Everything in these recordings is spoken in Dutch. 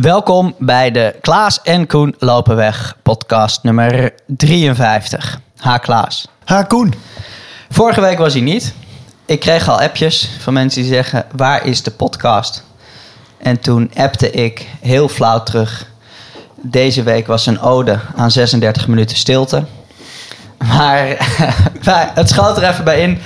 Welkom bij de Klaas en Koen Lopen Weg podcast nummer 53. Ha Klaas. Ha Koen. Vorige week was hij niet. Ik kreeg al appjes van mensen die zeggen, waar is de podcast? En toen appte ik heel flauw terug. Deze week was een ode aan 36 minuten stilte. Maar, maar het schoot er even bij in.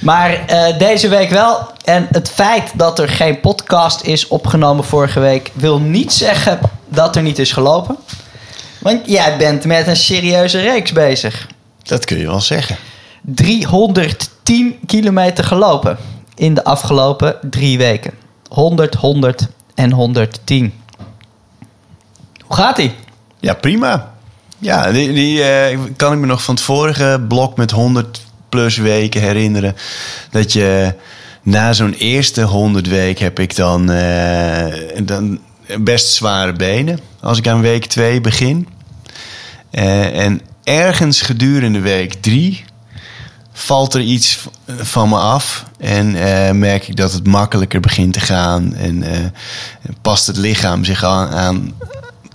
Maar eh, deze week wel. En het feit dat er geen podcast is opgenomen vorige week... wil niet zeggen dat er niet is gelopen. Want jij bent met een serieuze reeks bezig. Dat kun je wel zeggen. 310 kilometer gelopen in de afgelopen drie weken. 100, 100 en 110. Hoe gaat ie? Ja, prima. Ja, die, eh, kan ik me nog van het vorige blok met 100 plus weken herinneren. Dat je na zo'n eerste 100 weken heb ik dan, eh, dan best zware benen. Als ik aan week 2 begin. Eh, en ergens gedurende week 3 valt er iets van me af. En merk ik dat het makkelijker begint te gaan. En past het lichaam zich aan,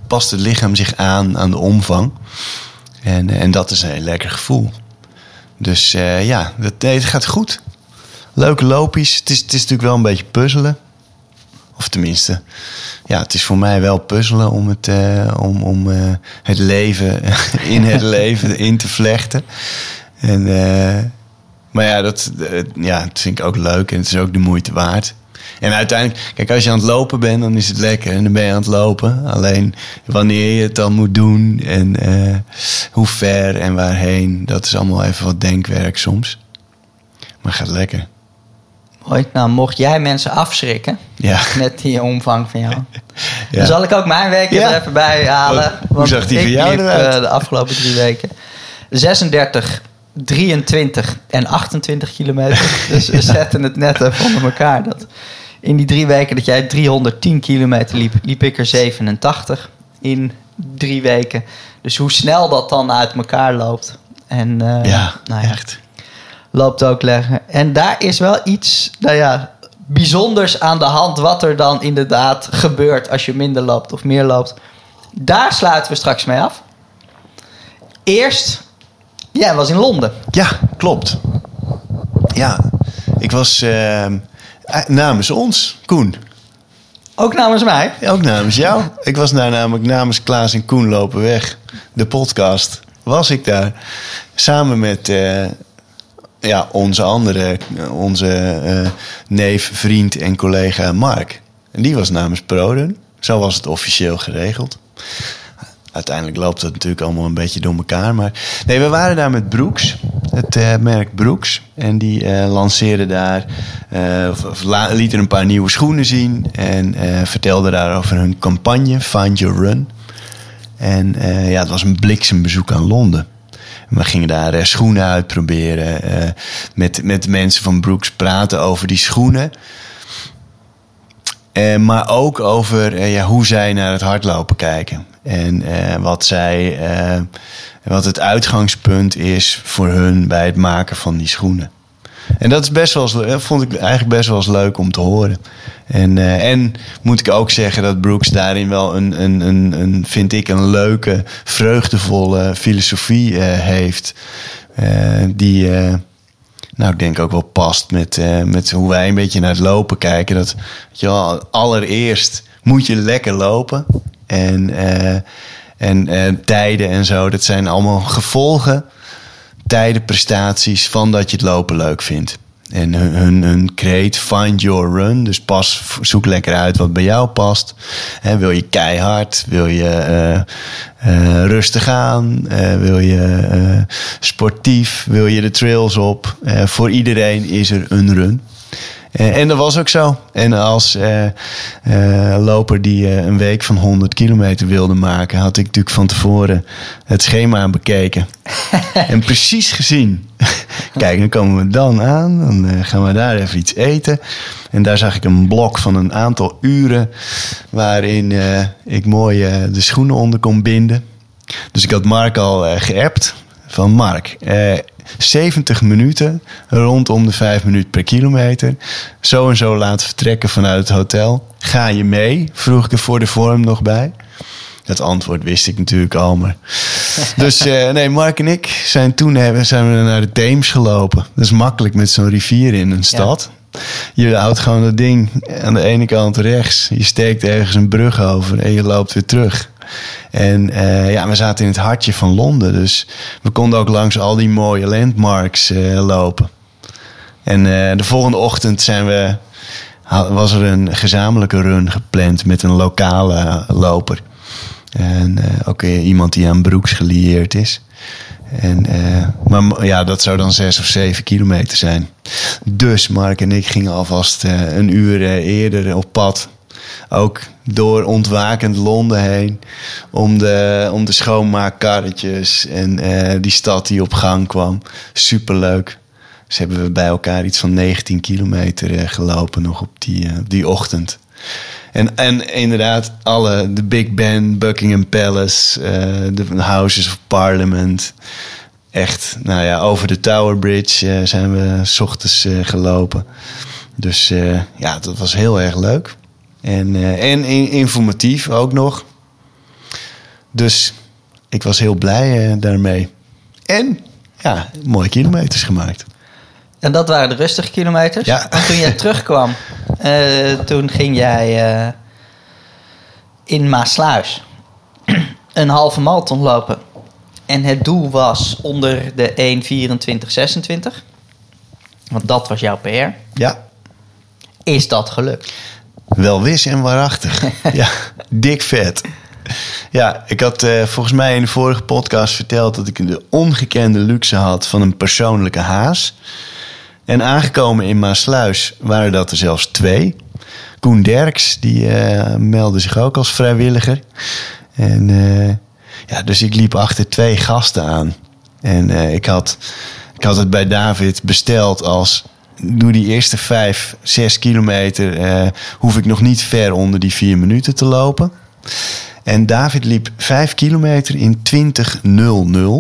past het lichaam zich aan aan de omvang. En, en dat is een heel lekker gevoel. Dus eh, ja, dat, nee, het gaat goed. Leuke loopjes. Het is, het is natuurlijk wel een beetje puzzelen. Of tenminste, ja, het is voor mij wel puzzelen om het, eh, om, om eh, het leven in het leven in te vlechten. En, eh, maar ja dat, eh, ja, dat vind ik ook leuk en het is ook de moeite waard. En uiteindelijk, kijk, als je aan het lopen bent, dan is het lekker en dan ben je aan het lopen. Alleen wanneer je het dan moet doen en eh, hoe ver en waarheen, dat is allemaal even wat denkwerk soms. Maar gaat lekker. Mooi. Nou, mocht jij mensen afschrikken Ja. met die omvang van jou... Ja. Dan zal ik ook mijn Ja. er even bij halen. Hoe zag die van jou liep, eruit? eh, de afgelopen drie weken. 36, 23 en 28 kilometer. dus we zetten het net even onder elkaar. Dat in die drie weken dat jij 310 kilometer liep, liep ik er 87 in drie weken. Dus hoe snel dat dan uit elkaar loopt. En eh, Ja, nou ja, echt. loopt ook leggen. En daar is wel iets, nou ja, bijzonders aan de hand. Wat er dan inderdaad gebeurt als je minder loopt of meer loopt. Daar sluiten we straks mee af. Eerst, jij was in Londen. Ja, klopt. Ja, ik was eh, namens ons, Koen. Ook namens mij. Ook namens jou. Ik was daar namelijk namens Klaas en Koen lopen weg. De podcast. Was ik daar. Samen met eh, ja, onze andere, onze eh, neef, vriend en collega Mark. En die was namens Proden. Zo was het officieel geregeld. Uiteindelijk loopt het natuurlijk allemaal een beetje door elkaar. Maar nee, we waren daar met Brooks, het eh, merk Brooks. En die eh lanceerden daar, eh, of, lieten een paar nieuwe schoenen zien. En vertelden daar over hun campagne Find Your Run. En ja, het was een bliksembezoek aan Londen. En we gingen daar schoenen uitproberen. met, met mensen van Brooks praten over die schoenen. Maar ook over ja, hoe zij naar het hardlopen kijken. En eh, wat, zij, eh, wat het uitgangspunt is voor hun bij het maken van die schoenen. En dat is best wel vond ik eigenlijk best wel eens leuk om te horen. En, eh, en moet ik ook zeggen dat Brooks daarin wel een, een, een, een vind ik, een leuke, vreugdevolle filosofie heeft. Die, nou, ik denk ook wel past met, met hoe wij een beetje naar het lopen kijken. Dat, weet je wel, allereerst moet je lekker lopen. En, eh, en eh, tijden en zo, dat zijn allemaal gevolgen, tijden, prestaties van dat je het lopen leuk vindt. En hun, hun, hun create find your run. Dus pas, zoek lekker uit wat bij jou past. Wil je keihard? Wil je eh, rustig aan? Wil je sportief? Wil je de trails op? Voor iedereen is er een run. Eh, en dat was ook zo. En als eh, eh, loper die een week van 100 kilometer wilde maken, had ik natuurlijk van tevoren het schema bekeken. en precies gezien. Kijk, dan komen we dan aan. Dan gaan we daar even iets eten. En daar zag ik een blok van een aantal uren. waarin ik mooi de schoenen onder kon binden. Dus ik had Mark al eh, geappt. Van Mark, 70 minuten, rondom de 5 minuten per kilometer. Zo en zo laten vertrekken vanuit het hotel. Ga je mee? Vroeg ik er voor de vorm nog bij. Dat antwoord wist ik natuurlijk al, maar... Dus uh, nee, Mark en ik zijn toen hebben, zijn we naar de Theems gelopen. Dat is makkelijk met zo'n rivier in een stad. Je houdt gewoon dat ding aan de ene kant rechts. Je steekt ergens een brug over en je loopt weer terug. En uh, ja, we zaten in het hartje van Londen. Dus we konden ook langs al die mooie landmarks uh, lopen. En uh, de volgende ochtend zijn we, was er een gezamenlijke run gepland met een lokale loper. En ook iemand die aan Broeks gelieerd is. En, maar ja, dat zou dan zes of zeven kilometer zijn. Dus Mark en ik gingen alvast een uur eerder op pad ook door ontwakend Londen heen. Om de, om de schoonmaakkarretjes en uh, die stad die op gang kwam. Superleuk. Dus hebben we bij elkaar iets van 19 kilometer uh, gelopen nog op die, uh, die ochtend. En, en inderdaad, alle, de Big Ben, Buckingham Palace, de Houses of Parliament. Echt, nou ja, over de Tower Bridge zijn we s ochtends gelopen. Dus ja, dat was heel erg leuk. En, uh, en informatief ook nog. Dus ik was heel blij uh, daarmee. En ja, mooie kilometers gemaakt. En dat waren de rustige kilometers? Ja. En toen jij terugkwam, uh, toen ging jij in Maasluis een halve marathon lopen. En het doel was onder de 1.24.26. Want dat was jouw PR. Ja. Is dat gelukt? Wel wis en waarachtig. ja, dik vet. Ja, ik had uh, volgens mij in de vorige podcast verteld dat ik de ongekende luxe had van een persoonlijke haas. En aangekomen in Maasluis waren dat er zelfs twee. Koen Derks, die uh, meldde zich ook als vrijwilliger. En uh, ja, dus ik liep achter twee gasten aan. En ik, had, ik had het bij David besteld als doe die eerste vijf, zes kilometer, uh, hoef ik nog niet ver onder die vier minuten te lopen. En David liep vijf kilometer in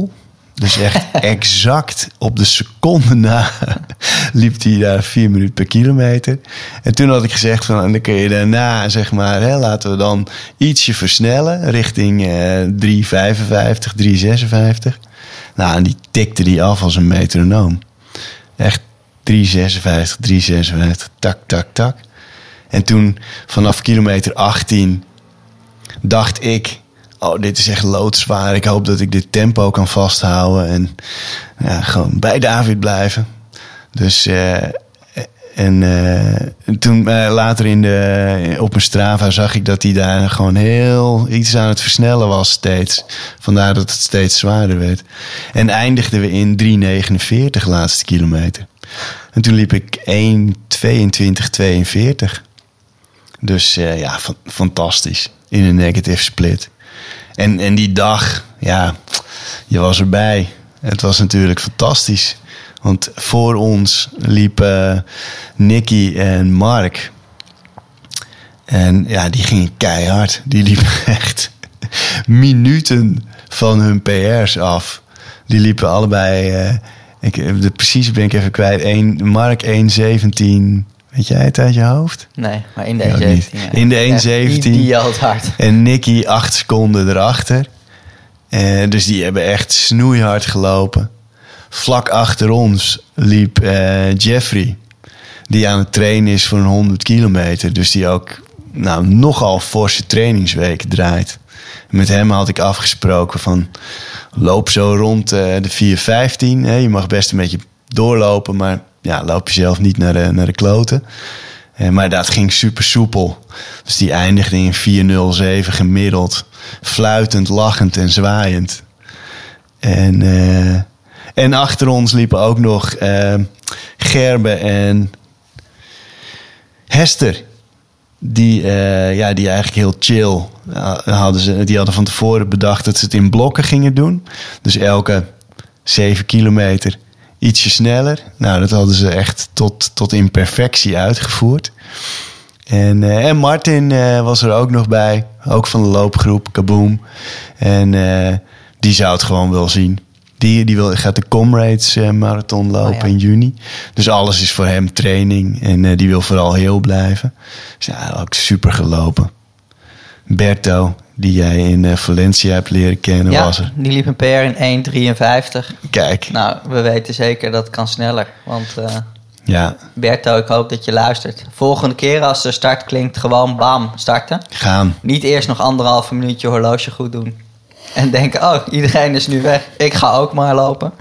20.00. Dus echt exact op de seconde na liep hij daar vier minuten per kilometer. En toen had ik gezegd van, dan kun je daarna, zeg maar, hè, laten we dan ietsje versnellen richting uh, 3,55, 3,56. Nou, en die tikte die af als een metronoom. Echt 356, 356, tak, tak, tak. En toen vanaf kilometer 18 dacht ik, oh, dit is echt loodzwaar. Ik hoop dat ik dit tempo kan vasthouden en ja, gewoon bij David blijven. Dus uh, en toen uh, later in de, op mijn Strava zag ik dat hij daar gewoon heel iets aan het versnellen was steeds. Vandaar dat het steeds zwaarder werd. En eindigden we in 3,49 laatste kilometer. En toen liep ik 1,22,42. Dus uh, ja, fantastisch. In een negative split. En, en die dag, ja, je was erbij. Het was natuurlijk fantastisch. Want voor ons liepen Nicky en Mark. En ja, die gingen keihard. Die liepen echt minuten van hun PR's af. Die liepen allebei. Uh, ik, de precieze ben ik even kwijt. 1, Mark 1,17. Weet jij het uit je hoofd? Nee, maar in de 1,17. Ja, in de 1,17. Die, die hard. En Nicky 8 seconden erachter. Uh, dus die hebben echt snoeihard gelopen. Vlak achter ons liep uh, Jeffrey. Die aan het trainen is voor een 100 kilometer. Dus die ook nou, nogal forse trainingsweek draait. Met hem had ik afgesproken van loop zo rond uh, de 4.15. Je mag best een beetje doorlopen, maar ja, loop jezelf niet naar de, naar de kloten. Uh, maar dat ging super soepel. Dus die eindigde in 4.07 gemiddeld. Fluitend, lachend en zwaaiend. En, uh, en achter ons liepen ook nog Gerbe en Hester die, uh, ja, die eigenlijk heel chill hadden. Ze, die hadden van tevoren bedacht dat ze het in blokken gingen doen. Dus elke zeven kilometer ietsje sneller. Nou, dat hadden ze echt tot, tot in perfectie uitgevoerd. En, uh, en Martin was er ook nog bij. Ook van de loopgroep Kaboom. En die zou het gewoon wel zien. Die, die wil, gaat de Comrades eh, Marathon lopen Oh ja. in juni. Dus alles is voor hem training. En eh, die wil vooral heel blijven. Dus ja, ook super gelopen. Berto, die jij in eh, Valencia hebt leren kennen, ja, was er. die liep een PR in 1,53. Kijk, Nou, we weten zeker dat kan sneller. Want ja, Berto, ik hoop dat je luistert. Volgende keer als de start klinkt, gewoon bam, starten. gaan. Niet eerst nog anderhalf minuut je horloge goed doen. En denken, oh, iedereen is nu weg. Ik ga ook maar lopen.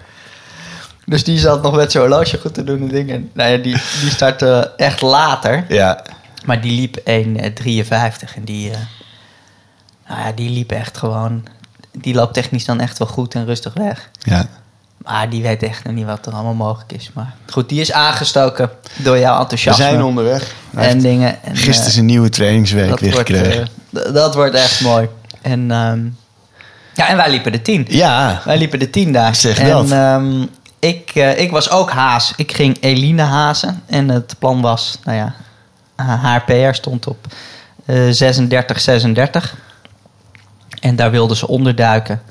Dus die zat nog met zijn horloge goed te doen en dingen. Nou ja, die, die startte echt later. Ja, Maar die liep 1,53. En die, eh, nou ja, die liep echt gewoon... Die loopt technisch dan echt wel goed en rustig weg. ja. Maar die weet echt nog niet wat er allemaal mogelijk is. Maar goed, die is aangestoken door jouw We enthousiasme. zijn onderweg. En dingen. En, Gisteren eh, zijn nieuwe trainingsweek dat weer wordt, gekregen. eh, dat wordt echt mooi. En, ehm, ja, en wij liepen de tien. ja, Wij liepen de tien daar. Zeg en dat. ehm, ik, eh, ik was ook haas. Ik ging Eline hazen. En het plan was, nou ja, haar PR stond op eh 36, 36. En daar wilde ze onderduiken.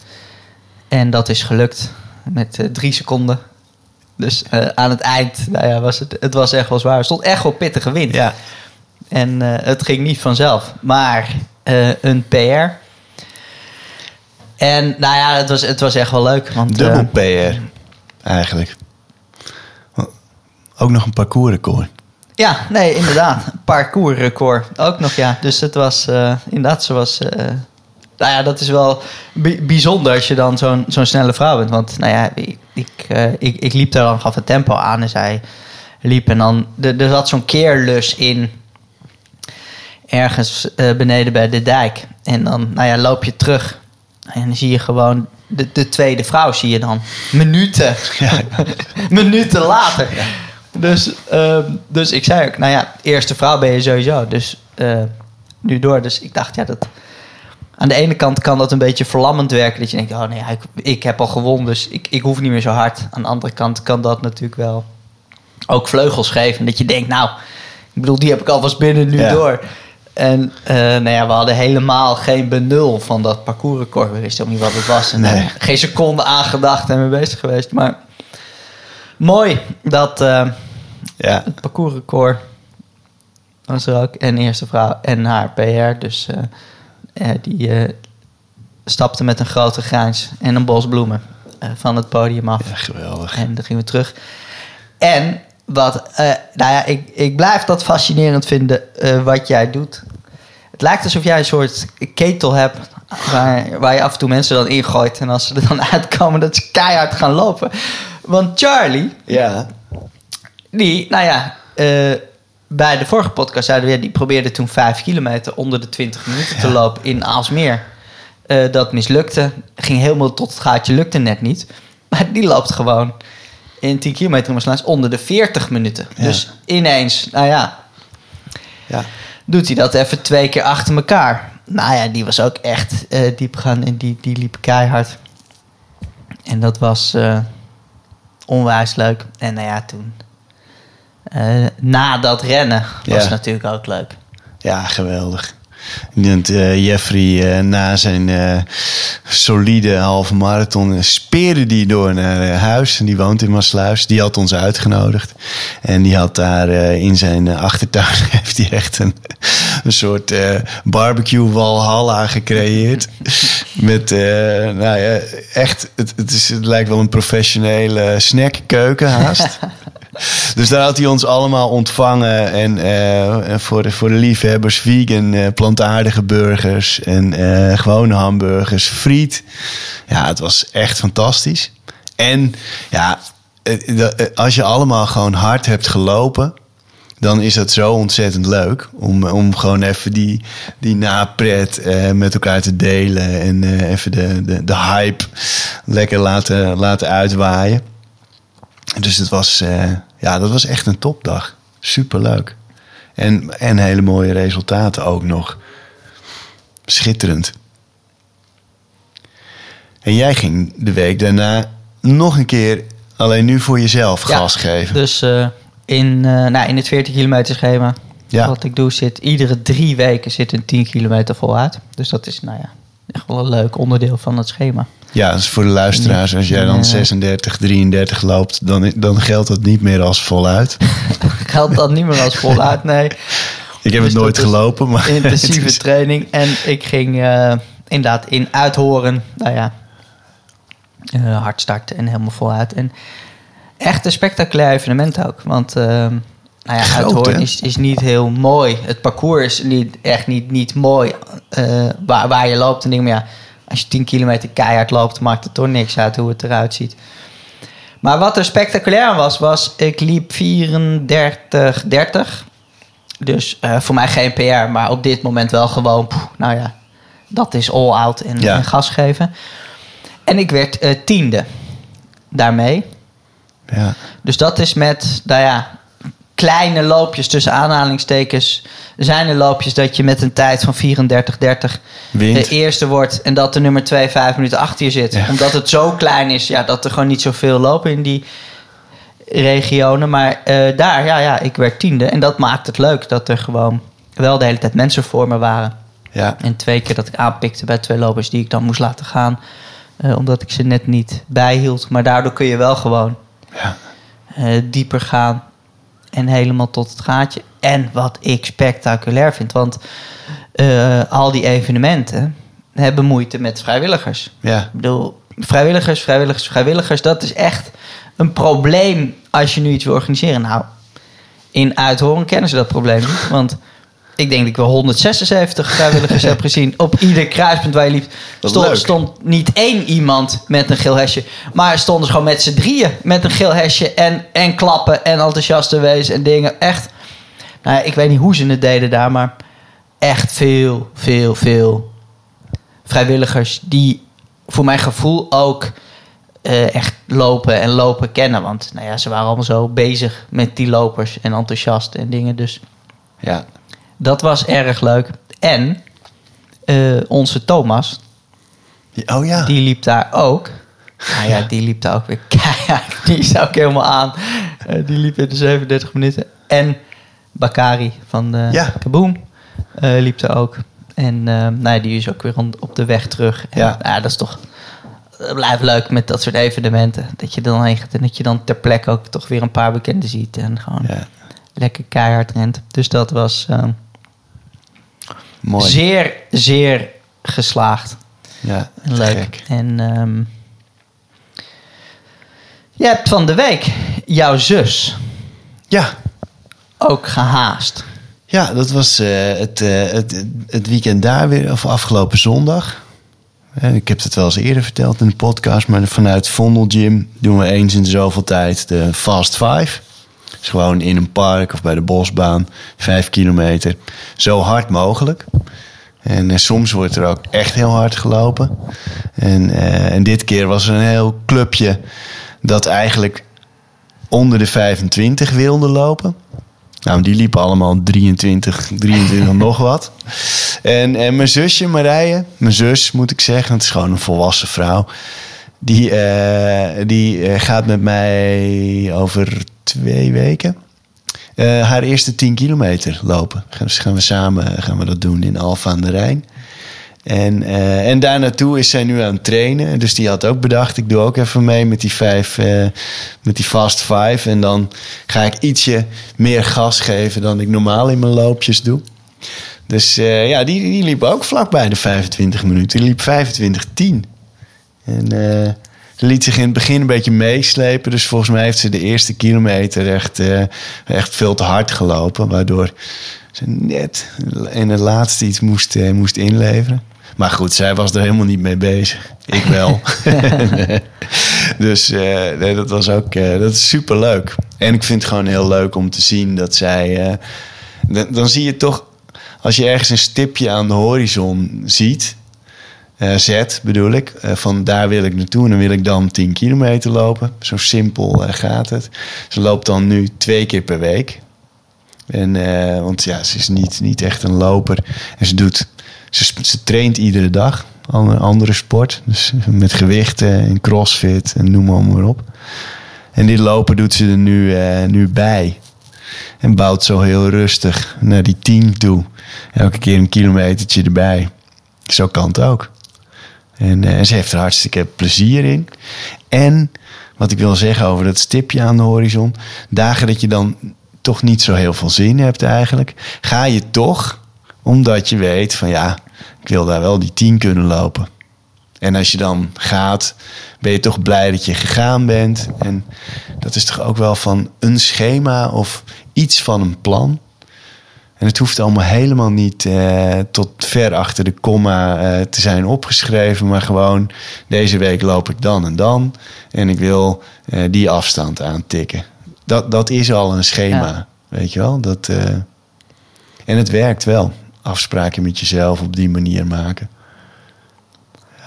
En dat is gelukt met eh, drie seconden. Dus eh, aan het eind, nou ja, was het, het was echt wel zwaar. Er stond echt wel pittige wind. ja. En het ging niet vanzelf. Maar een PR. En nou ja, het was, het was echt wel leuk. Want, Dubbel eh, PR, eigenlijk. Ook nog een parcoursrecord. ja, nee, inderdaad. Parcoursrecord ook nog, ja. Dus het was eh, inderdaad, ze was... eh, nou ja, dat is wel bi- bijzonder als je dan zo'n zo'n snelle vrouw bent. Want nou ja, ik, ik, ik, ik liep daar dan, gaf het tempo aan en zij liep. En dan, er, er zat zo'n keerlus in, ergens beneden bij de dijk. En dan, nou ja, loop je terug. En dan zie je gewoon de, de tweede vrouw, zie je dan. Minuten. minuten later. Dus, ehm, dus ik zei ook, nou ja, eerste vrouw ben je sowieso. Dus eh, nu door. Dus ik dacht, ja, dat... Aan de ene kant kan dat een beetje verlammend werken. Dat je denkt, oh nee, ik, ik heb al gewonnen, dus ik, ik hoef niet meer zo hard. Aan de andere kant kan dat natuurlijk wel ook vleugels geven. Dat je denkt, nou, ik bedoel, die heb ik alvast binnen nu Ja. door. En eh, nou ja, we hadden helemaal geen benul van dat parcoursrecord. We wisten ook niet wat het was. En Nee. eh, geen seconde aangedacht en mee bezig geweest. Maar mooi dat eh, Ja, het parcoursrecord was er ook. En eerste vrouw en haar PR. Dus die stapte met een grote grijns en een bos bloemen van het podium af. ja geweldig. En dan gingen we terug. En wat, eh, nou ja, ik, ik blijf dat fascinerend vinden eh, wat jij doet. Het lijkt alsof jij een soort ketel hebt waar, waar je af en toe mensen dan ingooit. En als ze er dan uitkomen, dat ze keihard gaan lopen. Want Charlie, Ja, die, nou ja, eh, bij de vorige podcast zeiden we, die probeerde toen 5 kilometer onder de 20 minuten te lopen in Aalsmeer. Dat mislukte. Ging helemaal tot het gaatje, lukte net niet. Maar die loopt gewoon in 10 kilometer om Maasluis onder de 40 minuten. Ja. Dus ineens, nou ja, ja. doet hij dat even twee keer achter elkaar. Nou ja, die was ook echt eh diep gaan en die, die liep keihard. En dat was eh, onwijs leuk. En nou ja, toen... eh, na dat rennen was Ja. het natuurlijk ook leuk. Ja, geweldig. Eh, Jeffrey eh, na zijn eh, solide halve marathon speerde die door naar huis. En die woont in Maasluis. Die had ons uitgenodigd. En die had daar in zijn achtertuin heeft hij echt een, een soort barbecue walhalla gecreëerd. Met, nou ja, echt, het, het, is, het lijkt wel een professionele snackkeuken haast. Dus daar had hij ons allemaal ontvangen. En eh, voor, de, voor de liefhebbers, vegan, eh, plantaardige burgers en eh, gewone hamburgers, friet. Ja, het was echt fantastisch. En ja, als je allemaal gewoon hard hebt gelopen, dan is dat zo ontzettend leuk. Om, om gewoon even die, die napret eh, met elkaar te delen. En eh, even de, de, de hype lekker laten, laten uitwaaien. Dus het was, eh, ja, dat was echt een topdag. Superleuk. En, en hele mooie resultaten ook nog. Schitterend. En jij ging de week daarna nog een keer, alleen nu voor jezelf, Ja, gas geven. Dus eh, in, eh, nou, in het 40 kilometer schema Ja. wat ik doe zit iedere drie weken zit een 10 kilometer voluit. Dus dat is nou ja echt wel een leuk onderdeel van het schema. Ja, is voor de luisteraars. Als jij dan Ja. 36, 33 loopt, dan, dan geldt dat niet meer als voluit. Geldt dat niet meer als voluit, nee. Ik heb Dus het nooit dat is gelopen, maar... Intensieve is- training. En ik ging eh, inderdaad in uithoren. Nou ja, eh, hard starten en helemaal voluit. En echt een spectaculair evenement ook. Want eh, nou ja, uithoren is, is niet heel mooi. Het parcours is niet, echt niet, niet mooi waar, waar je loopt. En denk maar ja, als je 10 kilometer keihard loopt, maakt het toch niks uit hoe het eruit ziet. Maar wat er spectaculair aan was, was ik liep 34, 30. Dus eh, voor mij geen PR, maar op dit moment wel gewoon, poeh, nou ja, dat is all out en, Ja. en gas geven. En ik werd eh, tiende daarmee. Ja, Dus dat is met, nou ja, kleine loopjes tussen aanhalingstekens. Zijn er loopjes dat je met een tijd van 34, 30 Wint. de eerste wordt en dat de nummer 2 vijf minuten achter je zit. Ja. Omdat het zo klein is, ja, dat er gewoon niet zoveel lopen in die regionen. Maar eh, daar, ja, ja, ik werd tiende. En dat maakt het leuk dat er gewoon wel de hele tijd mensen voor me waren. ja, En twee keer dat ik aanpikte bij twee lopers die ik dan moest laten gaan. eh, omdat ik ze net niet bijhield. Maar daardoor kun je wel gewoon ja. eh, dieper gaan. En helemaal tot het gaatje. En wat ik spectaculair vind. Want eh, al die evenementen hebben moeite met vrijwilligers. ja. Ik bedoel, vrijwilligers, vrijwilligers, vrijwilligers. Dat is echt een probleem als je nu iets wil organiseren. Nou, in Uithoren kennen ze dat probleem niet. Want ik denk dat ik wel 176 vrijwilligers heb gezien. Op ieder kruispunt waar je liep. Stond, stond niet één iemand met een geel hesje. Maar stonden ze gewoon met z'n drieën met een geel hesje. En, en klappen en enthousiast te wezen en dingen. Echt. Nou, ja, ik weet niet hoe ze het deden daar. Maar echt veel, veel, veel vrijwilligers die voor mijn gevoel ook eh, echt lopen en lopen kennen. Want nou ja, ze waren allemaal zo bezig met die lopers en enthousiast en dingen. Dus ja. Dat was erg leuk. En eh, onze Thomas, Oh ja. die liep daar ook. Nou ja, die liep daar ook weer keihard. Die zou ik helemaal aan. Eh, die liep in de 37 minuten. En Bakari van de Ja. Kaboom eh, liep daar ook. En nou ja, die is ook weer op de weg terug. En, Ja. nou, dat is toch... Het blijft leuk met dat soort evenementen. Dat je dan heen gaat en dat je dan ter plekke ook toch weer een paar bekenden ziet. En gewoon Ja, lekker keihard rent. Dus dat was mooi. zeer, zeer geslaagd. Ja, leuk. gek. En ehm, je hebt van de week jouw zus Ja, ook gehaast. ja, dat was eh, het, eh, het, het weekend daar weer, of afgelopen zondag. Eh, Ik heb het wel eens eerder verteld in de podcast, maar vanuit Vondel Gym doen we eens in zoveel tijd de Fast Five. Dus gewoon in een park of bij de bosbaan, vijf kilometer, zo hard mogelijk. En eh, soms wordt er ook echt heel hard gelopen. En, eh, en dit keer was er een heel clubje dat eigenlijk onder de 25 wilde lopen. Nou, die liepen allemaal 23, 23 nog wat. En, en mijn zusje Marije, mijn zus moet ik zeggen, het is gewoon een volwassen vrouw. Die, eh, die gaat met mij over twee weken eh, haar eerste 10 kilometer lopen. Gaan we samen gaan we dat doen in Alfa aan de Rijn. En, eh, en daar naartoe is zij nu aan het trainen. Dus die had ook bedacht, ik doe ook even mee met die vijf, eh, met die fast five. En dan ga ik ietsje meer gas geven dan ik normaal in mijn loopjes doe. Dus ja, die, die liep ook vlakbij de 25 minuten. Die liep 25-10. En ze liet zich in het begin een beetje meeslepen. Dus volgens mij heeft ze de eerste kilometer echt, eh, echt veel te hard gelopen. Waardoor ze net in het laatste iets moest, eh, moest inleveren. Maar goed, zij was er helemaal niet mee bezig. Ik wel. dus eh, nee, dat was ook dat is super leuk. En ik vind het gewoon heel leuk om te zien dat zij. dan, dan zie je toch, als je ergens een stipje aan de horizon ziet, eh, zet bedoel ik, eh, van daar wil ik naartoe en dan wil ik dan 10 kilometer lopen. Zo simpel eh, gaat het. Ze loopt dan nu twee keer per week. En, want ja, ze is niet, niet echt een loper. En ze doet, ze, ze traint iedere dag. Een andere sport. Dus met gewichten en crossfit en noem maar, op. En dit lopen doet ze er nu, nu bij. En bouwt zo heel rustig naar die 10 toe. Elke keer een kilometertje erbij. Zo kan het ook. En eh, ze heeft er hartstikke plezier in. En wat ik wil zeggen over dat stipje aan de horizon. Dagen dat je dan toch niet zo heel veel zin hebt eigenlijk. Ga je toch, omdat je weet van ja, ik wil daar wel die 10 kunnen lopen. En als je dan gaat, ben je toch blij dat je gegaan bent. En dat is toch ook wel van een schema of iets van een plan. En het hoeft allemaal helemaal niet eh, tot ver achter de komma eh, te zijn opgeschreven. Maar gewoon, deze week loop ik dan en dan. En ik wil eh, die afstand aantikken. Dat, dat is al een schema, Ja. weet je wel. Dat, en het werkt wel. Afspraken met jezelf op die manier maken.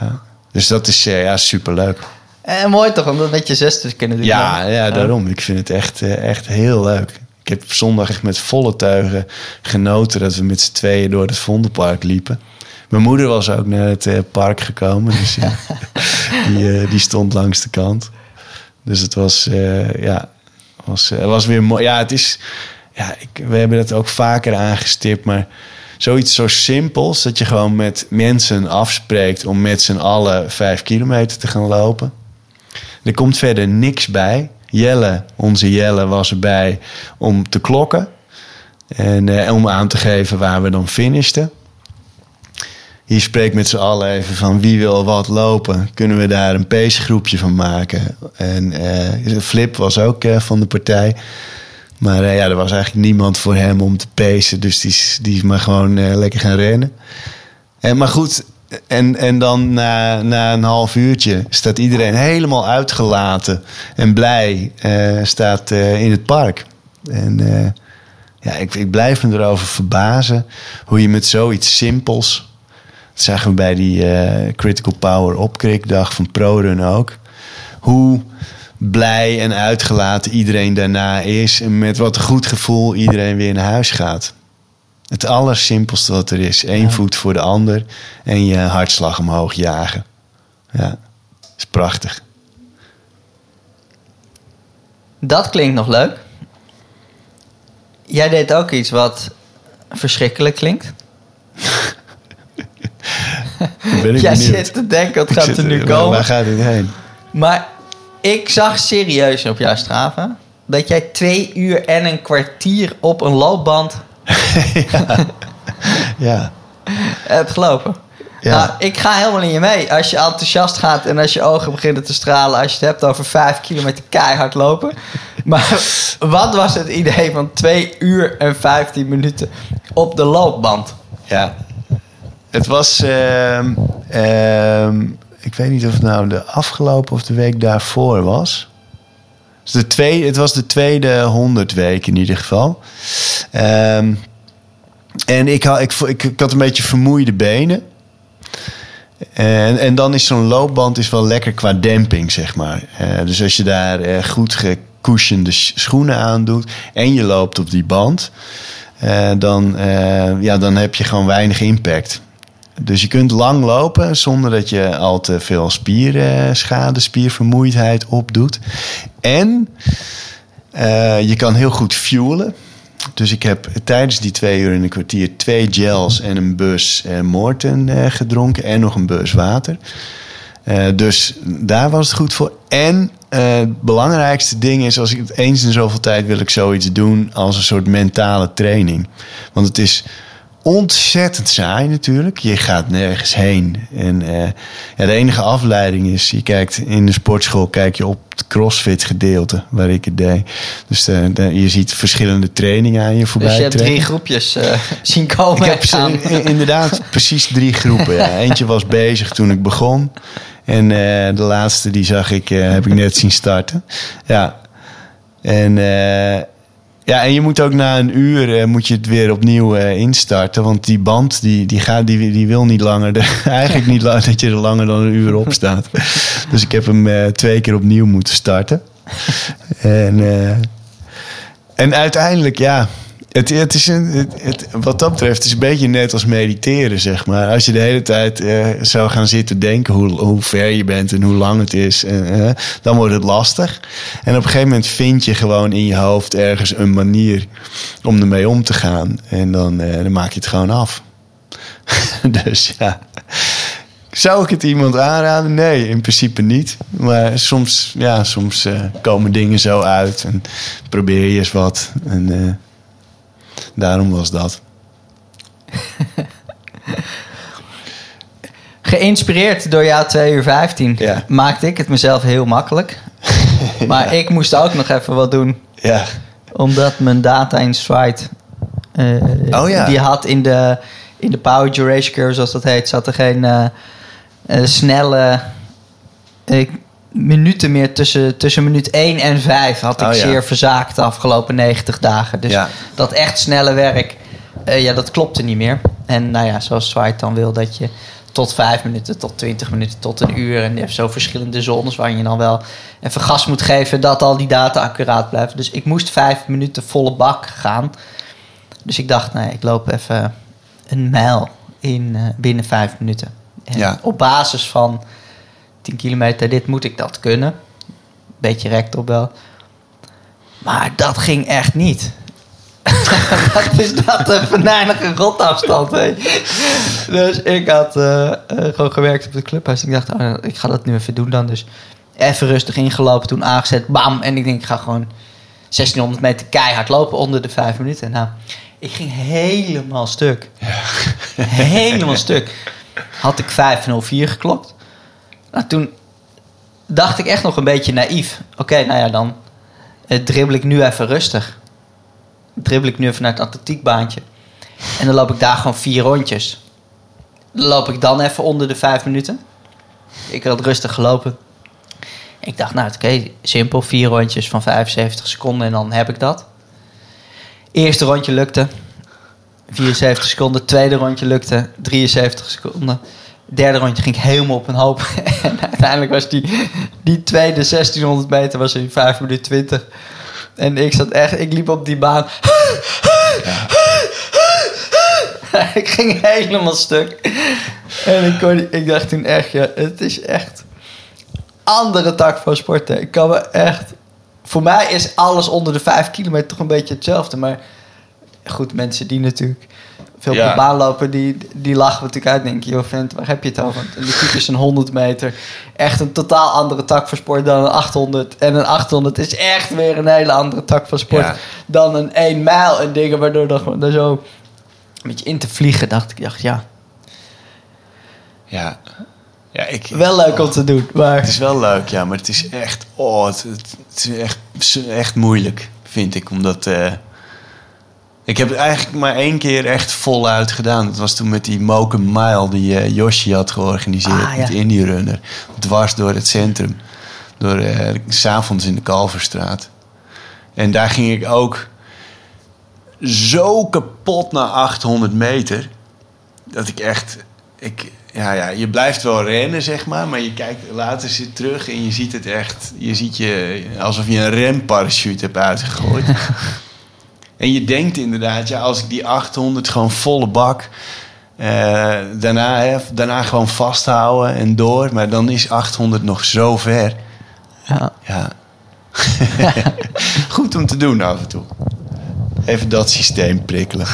Ja. Dus dat is ja, superleuk. En mooi toch, om dat met je zus te kunnen doen. Ja, ja, daarom. Ik vind het echt, echt heel leuk. Ik heb zondag echt met volle teugen genoten dat we met z'n tweeën door het Vondelpark liepen. Mijn moeder was ook naar het eh, park gekomen. Dus ja, die, eh, die stond langs de kant. Dus het was, eh, ja, was, was weer mooi. Ja, het is, ja ik, we hebben het ook vaker aangestipt, maar zoiets zo simpels dat je gewoon met mensen afspreekt om met z'n allen vijf kilometer te gaan lopen. Er komt verder niks bij. Jelle, onze Jelle, was erbij om te klokken. En eh, om aan te geven waar we dan finishten. Hier spreekt met z'n allen even van wie wil wat lopen. Kunnen we daar een pacegroepje van maken? En eh, Flip was ook eh, van de partij. Maar ja, er was eigenlijk niemand voor hem om te pacen. Dus die is, die is maar gewoon lekker gaan rennen. En, maar goed, en, en dan na, na een half uurtje staat iedereen helemaal uitgelaten en blij eh, staat eh, in het park. En eh, ja, ik, ik blijf me erover verbazen hoe je met zoiets simpels. Dat zagen we bij die Critical Power opkrikdag van ProRun ook. Hoe blij en uitgelaten iedereen daarna is. En met wat goed gevoel iedereen weer naar huis gaat. Het allersimpelste wat er is. Eén voet voor de ander en je hartslag omhoog jagen. Ja, is prachtig. Dat klinkt nog leuk. Jij deed ook iets wat verschrikkelijk klinkt. Dan ben ik Jij benieuwd. zit te denken, het Ik gaat er nu komen. Waar gaat dit heen? Maar ik zag serieus op jouw Strava dat jij twee uur en een kwartier op een loopband Ja, hebt gelopen. Ja. Nou, ik ga helemaal in je mee. Als je enthousiast gaat en als je ogen beginnen te stralen... als je het hebt over vijf kilometer keihard lopen. Maar wat was het idee van twee uur en vijftien minuten op de loopband? ja. Het was... ehm, ehm, ik weet niet of het nou de afgelopen of de week daarvoor was. Dus de tweede, het was de tweede 100 week in ieder geval. Ehm, en ik had, ik, ik, had een beetje vermoeide benen. En, en dan is zo'n loopband is wel lekker qua demping, zeg maar. Eh, dus als je daar eh, goed gecushionede sch- schoenen aan doet en je loopt op die band, eh, dan, ja, dan heb je gewoon weinig impact. Dus je kunt lang lopen zonder dat je al te veel spierschade, spiervermoeidheid opdoet. En eh, je kan heel goed fuelen. Dus ik heb tijdens die twee uur en een kwartier twee gels en een bus eh, eh, gedronken en nog een bus water. Eh, dus daar was het goed voor. En eh, het belangrijkste ding is, als ik het eens in zoveel tijd wil ik zoiets doen als een soort mentale training. Want het is ontzettend saai natuurlijk. Je gaat nergens heen. En eh, ja, de enige afleiding is, je kijkt in de sportschool, kijk je op het crossfit gedeelte waar ik het deed. Dus eh, de- je ziet verschillende trainingen aan je voorbij Dus je hebt drie groepjes eh, zien komen Ik heb ze- inderdaad precies drie groepen. Ja. Eentje was bezig toen ik begon. En de laatste die zag ik, heb ik net zien starten. Ja. En, ja, en je moet ook na een uur eh, moet je het weer opnieuw eh, instarten. Want die band die, die, gaat, die, die wil niet langer. de- eigenlijk niet dat je er langer dan een uur op staat. dus ik heb hem eh, twee keer opnieuw moeten starten. en, en uiteindelijk, ja. Het, het is een, het, het- wat dat betreft is een beetje net als mediteren, zeg maar. Als je de hele tijd eh, zou gaan zitten denken hoe, hoe ver je bent en hoe lang het is, eh, eh, dan wordt het lastig. En op een gegeven moment vind je gewoon in je hoofd ergens een manier om ermee om te gaan. En dan, dan maak je het gewoon af. dus ja. Zou ik het iemand aanraden? Nee, in principe niet. Maar soms, ja, soms komen dingen zo uit en probeer je eens wat. En daarom was dat. Geïnspireerd door jouw 2 uur 15 Ja. maakte ik het mezelf heel makkelijk. Maar ik moest ook nog even wat doen. Ja, Omdat mijn data in Stride... eh, Oh ja. Die had in de, in de Power Duration Curve, zoals dat heet... zat er geen eh, eh, snelle minuten meer tussen, tussen minuut 1 en 5. Had ik Oh ja. zeer verzaakt de afgelopen 90 dagen. Dus Ja. dat echt snelle werk, eh, ja, dat klopte niet meer. En nou ja, zoals Stride dan wil, dat je tot 5 minuten, tot 20 minuten, tot een uur... en je hebt zo verschillende zones waar je dan wel even gas moet geven... dat al die data accuraat blijven. Dus ik moest 5 minuten volle bak gaan... Dus ik dacht, nee, ik loop even een mijl in eh, binnen vijf minuten. En Ja. op basis van 10 kilometer, dit moet ik dat kunnen. Beetje rector wel. Maar dat ging echt niet. Wat is dat een venijnige rotafstand, hè? Dus ik had eh, eh, gewoon gewerkt op de clubhuis. Ik dacht, oh, ik ga dat nu even doen dan. Dus even rustig ingelopen, toen aangezet, bam. En ik denk, ik ga gewoon 1600 meter keihard lopen onder de vijf minuten. Nou, ik ging helemaal stuk. helemaal stuk. Had ik 5.04 geklopt. Nou, toen dacht ik echt nog een beetje naïef. Oké, nou ja, dan eh, dribbel ik nu even rustig. Dribbel ik nu even naar het atletiekbaantje. En dan loop ik daar gewoon vier rondjes. Dan loop ik dan even onder de vijf minuten. Ik had rustig gelopen. Ik dacht, nou, oké, simpel. Vier rondjes van 75 seconden en dan heb ik dat. Eerste rondje lukte. 74 seconden. Tweede rondje lukte. 73 seconden. Derde rondje ging ik helemaal op een hoop. En uiteindelijk was die, die tweede 1600 meter was in 5 minuten 20. En ik zat echt, ik liep op die baan. ik ging helemaal stuk. En ik, kon, ik dacht toen echt, ja, het is echt andere tak van sporten. Ik kan me echt. Voor mij is alles onder de 5 kilometer toch een beetje hetzelfde. Maar goed, mensen die natuurlijk veel op Ja. de baan lopen, die, die lachen we natuurlijk uit. Denken, joh, vent, waar heb je het over? En de is een 100 meter. Echt een totaal andere tak van sport dan een 800. En een 800 is echt weer een hele andere tak van sport dan een 1 mijl en dingen. Waardoor dan gewoon daar zo een beetje in te vliegen, dacht ik. dacht, ja, ja. Ja, ik... wel leuk om te doen. Maar Het is wel leuk, ja, maar het is echt... Oh, het, het, het is echt, echt moeilijk, vind ik, omdat... eh, ik heb het eigenlijk maar één keer echt voluit gedaan. Dat was toen met die Moken Mile die eh Yoshi had georganiseerd. Ah, ja. Met Indie Runner. Dwars door het centrum. Door, eh, s s'avonds in de Kalverstraat. En daar ging ik ook zo kapot na 800 meter. Dat ik echt... Ik, ja, ja, je blijft wel rennen, zeg maar. Maar je kijkt later zit terug en je ziet het echt... Je ziet je alsof je een remparachute hebt uitgegooid. En je denkt inderdaad, ja, als ik die 800 gewoon volle bak. eh, daarna, hè, daarna gewoon vasthouden en door. Maar dan is 800 nog zo ver. ja. Ja. Goed om te doen af en toe. Even dat systeem prikkelen.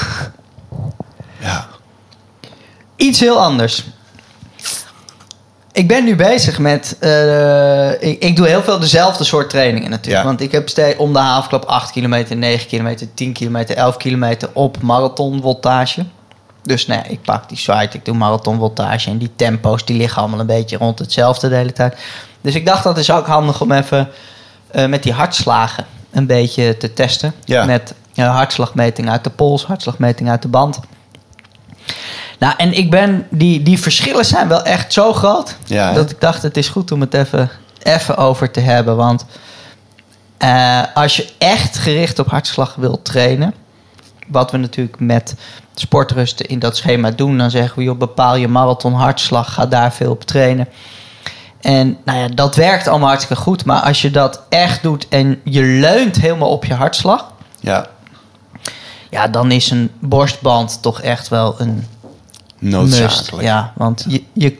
Ja. Iets heel anders. Ik ben nu bezig met. eh, ik, ik doe heel veel dezelfde soort trainingen natuurlijk. Ja. Want ik heb steeds om de havenklap 8 kilometer, 9 kilometer, 10 kilometer, 11 kilometer op marathonvoltage. Dus nee, ik pak die site, ik doe marathonvoltage. En die tempo's die liggen allemaal een beetje rond hetzelfde de hele tijd. Dus ik dacht dat is ook handig om even eh, met die hartslagen een beetje te testen. Ja. Met eh, hartslagmeting uit de pols, hartslagmeting uit de band. Nou, en ik ben, die, die verschillen zijn wel echt zo groot. Ja, dat ik dacht, het is goed om het even, even over te hebben. Want eh, als je echt gericht op hartslag wilt trainen. Wat we natuurlijk met sportrusten in dat schema doen. Dan zeggen we, joh, bepaal je marathon hartslag. Ga daar veel op trainen. En nou ja, dat werkt allemaal hartstikke goed. Maar als je dat echt doet en je leunt helemaal op je hartslag. Ja. Ja, dan is een borstband toch echt wel een Must, Noodzakelijk. ja, want Je, je,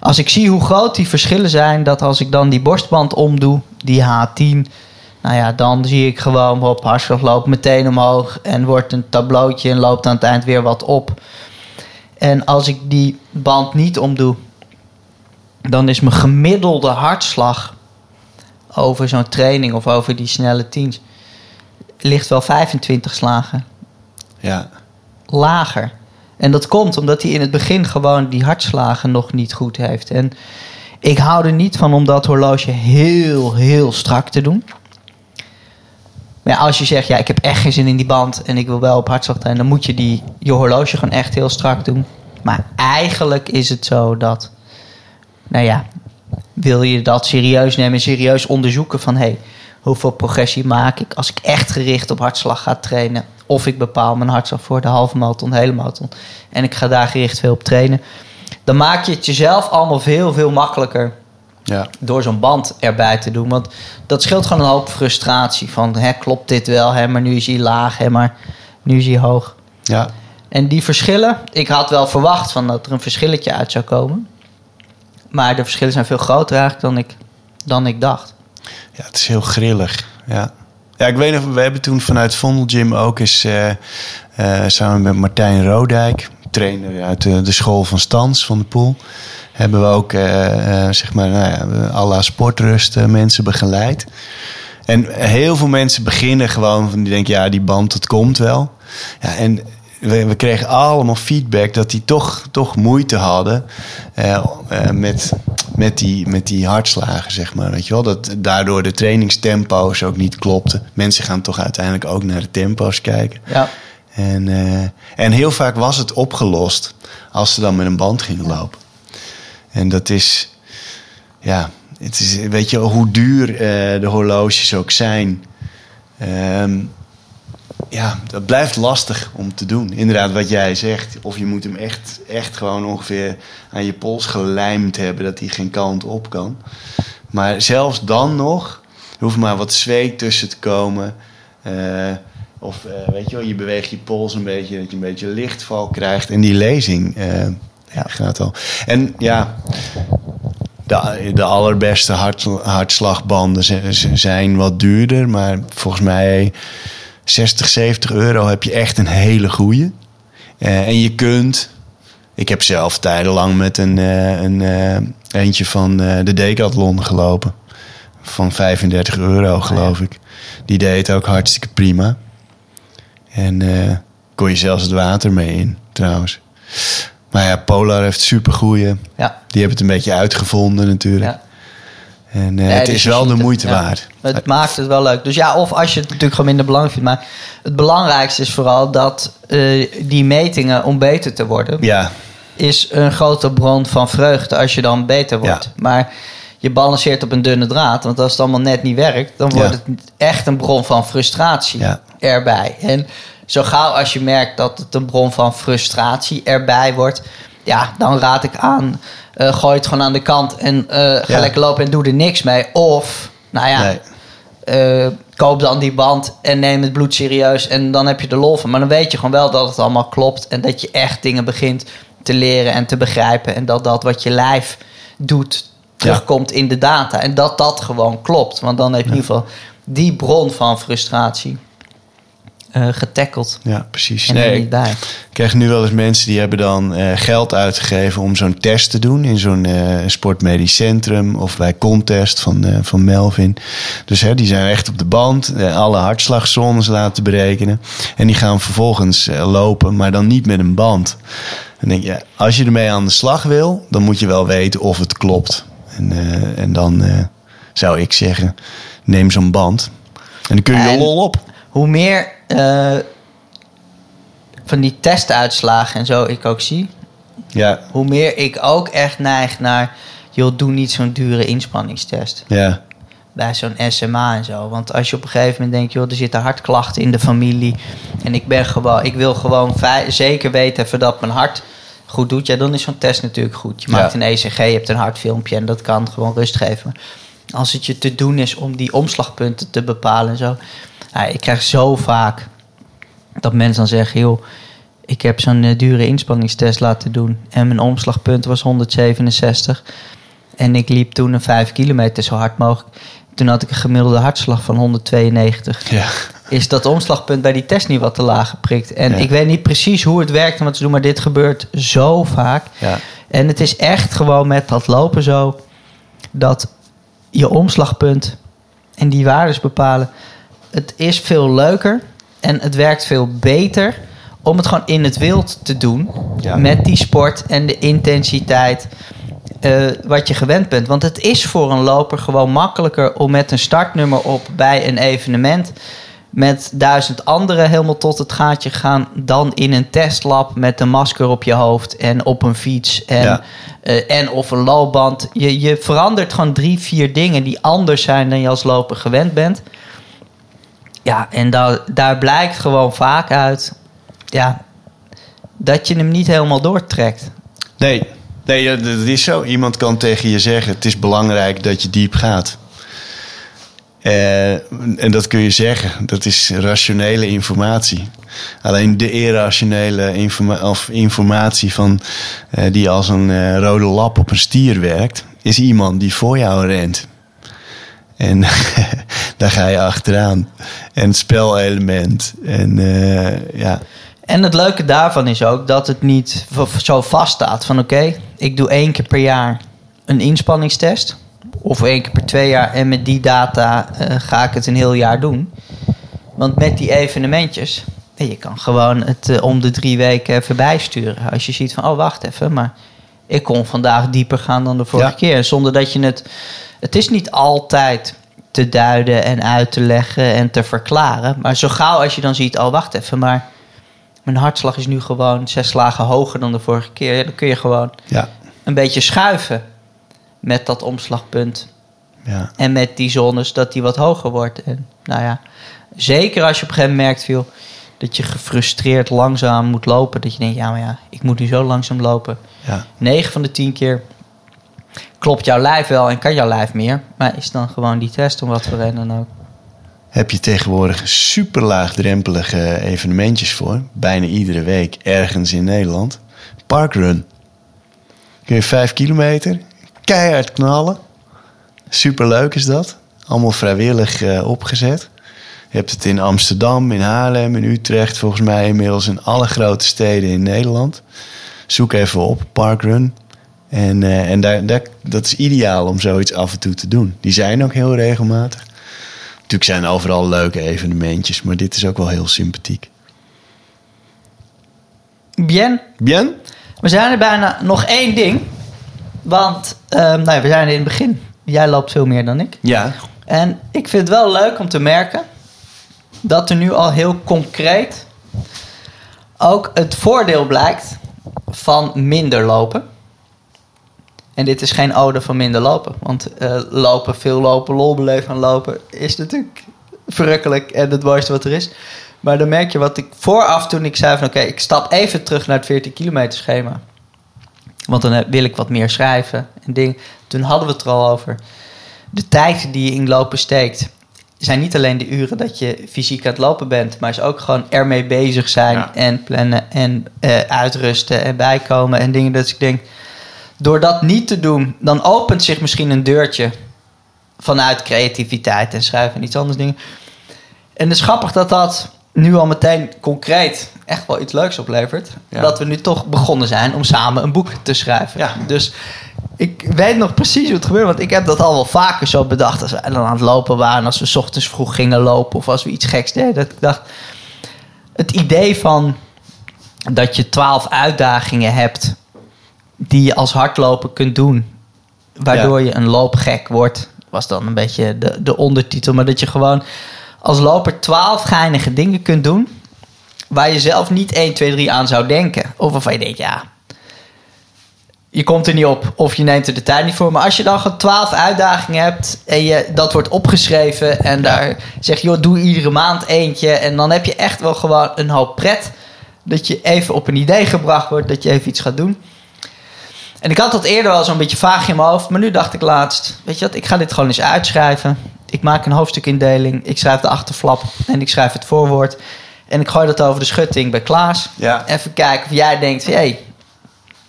als ik zie hoe groot die verschillen zijn, dat als ik dan die borstband omdoe, die H10, nou ja, dan zie ik gewoon op hartslag loopt meteen omhoog en wordt een tableautje en loopt aan het eind weer wat op. En als ik die band niet omdoe, dan is mijn gemiddelde hartslag over zo'n training of over die snelle teams ligt wel 25 slagen Ja, lager. En dat komt omdat hij in het begin gewoon die hartslagen nog niet goed heeft. En ik hou er niet van om dat horloge heel, heel strak te doen. Maar als je zegt, ja, ik heb echt geen zin in die band en ik wil wel op hartslag trainen, dan moet je die, je horloge gewoon echt heel strak doen. Maar eigenlijk is het zo dat, nou ja, wil je dat serieus nemen en serieus onderzoeken van, hé, hey, hoeveel progressie maak ik als ik echt gericht op hartslag ga trainen? Of ik bepaal mijn hartslag voor de halve marathon, de hele marathon. En ik ga daar gericht veel op trainen. Dan maak je het jezelf allemaal veel, veel makkelijker ja, door zo'n band erbij te doen. Want dat scheelt gewoon een hoop frustratie. Van, hè, klopt dit wel? Hè, maar nu is hij laag, hè, maar nu is hij hoog. ja. En die verschillen, ik had wel verwacht van dat er een verschilletje uit zou komen. Maar de verschillen zijn veel groter eigenlijk dan ik, dan ik dacht. Ja, het is heel grillig. Ja. Ja, ik weet nog, we hebben toen vanuit Vondel Gym ook eens eh, eh, samen met Martijn Rodijk, trainer uit de, de school van Stans van de Poel, hebben we ook eh, eh, zeg maar, nou ja, sportrust eh, mensen begeleid. En heel veel mensen beginnen gewoon van die denken, ja, die band, dat komt wel. Ja, en we, kregen allemaal feedback dat die toch, toch moeite hadden eh, eh, met, met, die, met die hartslagen, zeg maar. Weet je wel? Dat daardoor de trainingstempo's ook niet klopten. Mensen gaan toch uiteindelijk ook naar de tempo's kijken. Ja. En, eh, en heel vaak was het opgelost als ze dan met een band gingen lopen. En dat is, ja, het is, weet je, hoe duur eh, de horloges ook zijn. ehm, ja, dat blijft lastig om te doen. Inderdaad, wat jij zegt. Of je moet hem echt, echt gewoon ongeveer aan je pols gelijmd hebben dat hij geen kant op kan. Maar zelfs dan nog, er hoeft maar wat zweet tussen te komen. Eh, of eh, weet je wel, je beweegt je pols een beetje, dat je een beetje lichtval krijgt. En die lezing eh, ja, gaat al. En ja, de, de allerbeste hart, hartslagbanden zijn wat duurder. Maar volgens mij 60, 70 euro heb je echt een hele goeie. Eh, en je kunt... Ik heb zelf tijdenlang met een, eh, een eh, eentje van de Decathlon gelopen. Van 35 euro, geloof ik. Die deed ook hartstikke prima. En kon je zelfs het water mee in, trouwens. Maar ja, Polar heeft supergoeie. Ja. Die hebben het een beetje uitgevonden natuurlijk. Ja. En eh, Nee, het dus is wel de het, moeite ja. waard. Het maakt het wel leuk. Dus ja, of als je het natuurlijk gewoon minder belangrijk vindt. Maar het belangrijkste is vooral dat eh, die metingen om beter te worden... Ja, is een grote bron van vreugde als je dan beter wordt. Ja. Maar je balanceert op een dunne draad. Want als het allemaal net niet werkt... dan wordt het echt een bron van frustratie erbij. En zo gauw als je merkt dat het een bron van frustratie erbij wordt... ja, dan raad ik aan... eh, gooi het gewoon aan de kant en eh, ga Ja. lekker lopen en doe er niks mee. Of, nou ja, nee. eh, koop dan die band en neem het bloed serieus en dan heb je de lol van. Maar dan weet je gewoon wel dat het allemaal klopt en dat je echt dingen begint te leren en te begrijpen. En dat dat wat je lijf doet terugkomt in de data. En dat dat gewoon klopt. Want dan heb je in ieder geval die bron van frustratie eh getackeld. Ja, precies. En Nee, niet bij. ik krijg nu wel eens mensen die hebben dan eh, geld uitgegeven om zo'n test te doen in zo'n eh, sportmedisch centrum of bij Contest van, eh, van Melvin. Dus hè, die zijn echt op de band, alle hartslagzones laten berekenen. En die gaan vervolgens eh, lopen, maar dan niet met een band. Dan denk je, ja, als je ermee aan de slag wil, dan moet je wel weten of het klopt. En, eh, en dan eh, zou ik zeggen, neem zo'n band. En dan kun je je En- lol op. Hoe meer eh, van die testuitslagen en zo ik ook zie... Ja, hoe meer ik ook echt neig naar... joh, doe niet zo'n dure inspanningstest. ja, bij zo'n SMA en zo. Want als je op een gegeven moment denkt, joh, er zitten hartklachten in de familie. En ik ben gewoon, ik wil gewoon zeker weten even dat mijn hart goed doet. Ja, dan is zo'n test natuurlijk goed. Je maakt een ECG, je hebt een hartfilmpje en dat kan gewoon rust geven. Maar als het je te doen is om die omslagpunten te bepalen en zo. Ja, ik krijg zo vaak dat mensen dan zeggen, joh, ik heb zo'n eh, dure inspanningstest laten doen. En mijn omslagpunt was 167. En ik liep toen een 5 kilometer zo hard mogelijk. Toen had ik een gemiddelde hartslag van 192. ja. is dat omslagpunt bij die test niet wat te laag geprikt. En Ja. ik weet niet precies hoe het werkt en wat ze doen, maar dit gebeurt zo vaak. Ja. En het is echt gewoon met dat lopen zo dat je omslagpunt en die waardes bepalen. Het is veel leuker en het werkt veel beter om het gewoon in het wild te doen. Ja. Met die sport en de intensiteit eh, wat je gewend bent. Want het is voor een loper gewoon makkelijker om met een startnummer op bij een evenement met duizend anderen helemaal tot het gaatje gaan dan in een testlab met een masker op je hoofd en op een fiets en, Ja. eh, en of een loopband. Je, je verandert gewoon drie, vier dingen die anders zijn dan je als loper gewend bent. Ja, en daar, daar blijkt gewoon vaak uit ja, dat je hem niet helemaal doortrekt. Nee, nee dat is zo. Iemand kan tegen je zeggen: het is belangrijk dat je diep gaat. Eh, en dat kun je zeggen. Dat is rationele informatie. Alleen de irrationele informa of informatie van, eh, die als een eh, rode lap op een stier werkt, is iemand die voor jou rent. En daar ga je achteraan. En het spelelement. En eh, ja, En het leuke daarvan is ook dat het niet zo vaststaat van oké, ik doe één keer per jaar een inspanningstest. Of één keer per twee jaar en met die data eh, ga ik het een heel jaar doen. Want met die evenementjes, eh, je kan gewoon het om de drie weken even bijsturen. Als je ziet van, oh wacht even, maar ik kon vandaag dieper gaan dan de vorige Ja. keer. Zonder dat je het... Het is niet altijd te duiden en uit te leggen en te verklaren. Maar zo gauw als je dan ziet, oh wacht even, maar mijn hartslag is nu gewoon zes slagen hoger dan de vorige keer. Dan kun je gewoon ja, een beetje schuiven met dat omslagpunt. ja. En met die zones dat die wat hoger wordt. En nou ja, zeker als je op een gegeven moment merkt, viel, dat je gefrustreerd langzaam moet lopen. Dat je denkt, ja maar ja, ik moet nu zo langzaam lopen. ja. 9 van de 10 keer klopt jouw lijf wel en kan jouw lijf meer. Maar is dan gewoon die test om wat voor reden dan ook. heb je tegenwoordig super laagdrempelige evenementjes voor. Bijna iedere week ergens in Nederland. Parkrun. Kun je vijf kilometer keihard knallen. Super leuk is dat. Allemaal vrijwillig eh, opgezet. Je hebt het in Amsterdam, in Haarlem, in Utrecht. Volgens mij inmiddels in alle grote steden in Nederland. Zoek even op, Parkrun. En, eh, en daar, daar, dat is ideaal om zoiets af en toe te doen. Die zijn ook heel regelmatig. Natuurlijk zijn er overal leuke evenementjes, maar dit is ook wel heel sympathiek. Bien, Bien? we zijn er bijna nog één ding. Want ehm, nou ja, we zijn in het begin. Jij loopt veel meer dan ik. Ja. En ik vind het wel leuk om te merken dat er nu al heel concreet ook het voordeel blijkt van minder lopen. En dit is geen ode van minder lopen. Want eh, lopen, veel lopen, lol beleven aan lopen is natuurlijk verrukkelijk en het mooiste wat er is. Maar dan merk je wat ik vooraf toen ik zei van oké, ik stap even terug naar het 14 kilometer schema. Want dan wil ik wat meer schrijven en dingen. Toen hadden we het er al over. De tijd die je in lopen steekt, zijn niet alleen de uren dat je fysiek aan het lopen bent, maar is ook gewoon ermee bezig zijn Ja. en plannen en eh, uitrusten en bijkomen en dingen. Dus ik denk, door dat niet te doen, dan opent zich misschien een deurtje vanuit creativiteit en schrijven en iets anders dingen. En het is grappig dat dat nu al meteen concreet echt wel iets leuks oplevert. Ja. Dat we nu toch begonnen zijn om samen een boek te schrijven. Ja. Dus ik weet nog precies hoe het gebeurde. Want ik heb dat al wel vaker zo bedacht. Als we dan aan het lopen waren. Als we 's ochtends vroeg gingen lopen. Of als we iets geks deden. Dat ik dacht... Het idee van dat je twaalf uitdagingen hebt... die je als hardloper kunt doen... waardoor je een loopgek wordt... was dan een beetje de, de ondertitel. Maar dat je gewoon als loper twaalf geinige dingen kunt doen... waar je zelf niet 1, 2, 3 aan zou denken. Of waarvan je denkt, ja... Je komt er niet op of je neemt er de tijd niet voor. Maar als je dan gewoon twaalf uitdagingen hebt en je, dat wordt opgeschreven en daar zeg je, joh, doe iedere maand eentje. En dan heb je echt wel gewoon een hoop pret. Dat je even op een idee gebracht wordt, dat je even iets gaat doen. En ik had dat eerder al zo'n beetje vaag in mijn hoofd. Maar nu dacht ik laatst, weet je wat, ik ga dit gewoon eens uitschrijven. Ik maak een hoofdstukindeling, ik schrijf de achterflap en ik schrijf het voorwoord. En ik gooi dat over de schutting bij Klaas. Ja. Even kijken of jij denkt, hé, hey,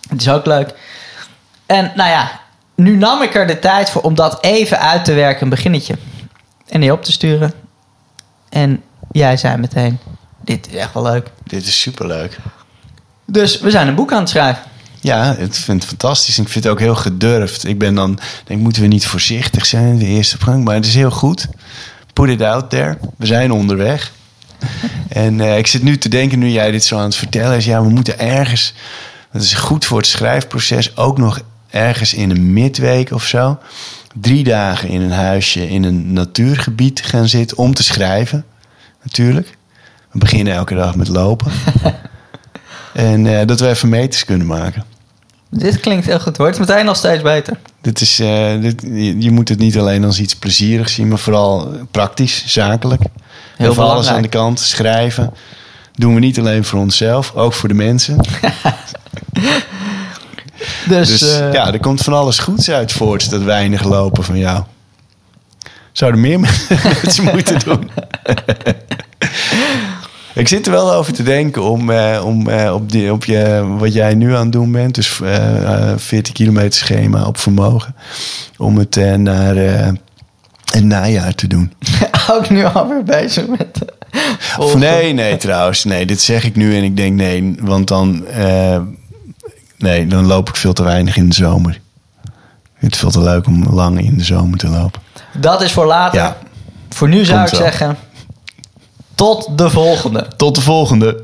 het is ook leuk. En nou ja, nu nam ik er de tijd voor om dat even uit te werken, een beginnetje. En die op te sturen. En jij zei meteen, dit is echt wel leuk. Dit is superleuk. Dus we zijn een boek aan het schrijven. Ja, ik vind het fantastisch. Ik vind het ook heel gedurfd. Ik ben dan, denk, moeten we niet voorzichtig zijn de eerste gang? Maar het is heel goed. Put it out there. We zijn onderweg. en eh, ik zit nu te denken, nu jij dit zo aan het vertellen is, ja, we moeten ergens, dat is goed voor het schrijfproces, ook nog ergens in een midweek of zo, drie dagen in een huisje in een natuurgebied gaan zitten om te schrijven, natuurlijk. We beginnen elke dag met lopen. en eh, dat we even meters kunnen maken. Dit klinkt heel goed. Wordt meteen al steeds beter. Dit is, eh, dit, je, je moet het niet alleen als iets plezierigs zien, maar vooral praktisch, zakelijk. Heel Even alles aan de kant, schrijven. Doen we niet alleen voor onszelf, ook voor de mensen. Dus, Dus eh, ja, er komt van alles goeds uit voort, dat weinig lopen van jou. Zouden meer mensen moeten doen. Ik zit er wel over te denken om, eh, om eh, op, die, op je, wat jij nu aan het doen bent, dus eh, eh, 40 kilometer schema op vermogen, om het eh, naar eh, het najaar te doen. ook nu alweer bezig met... Of nee, nee, trouwens. Nee, dit zeg ik nu en ik denk nee, want dan, eh, nee, dan loop ik veel te weinig in de zomer. Ik vind het veel te leuk om lang in de zomer te lopen. Dat is voor later. Ja. Voor nu zou Komt ik zeggen... Tot de volgende. Tot de volgende.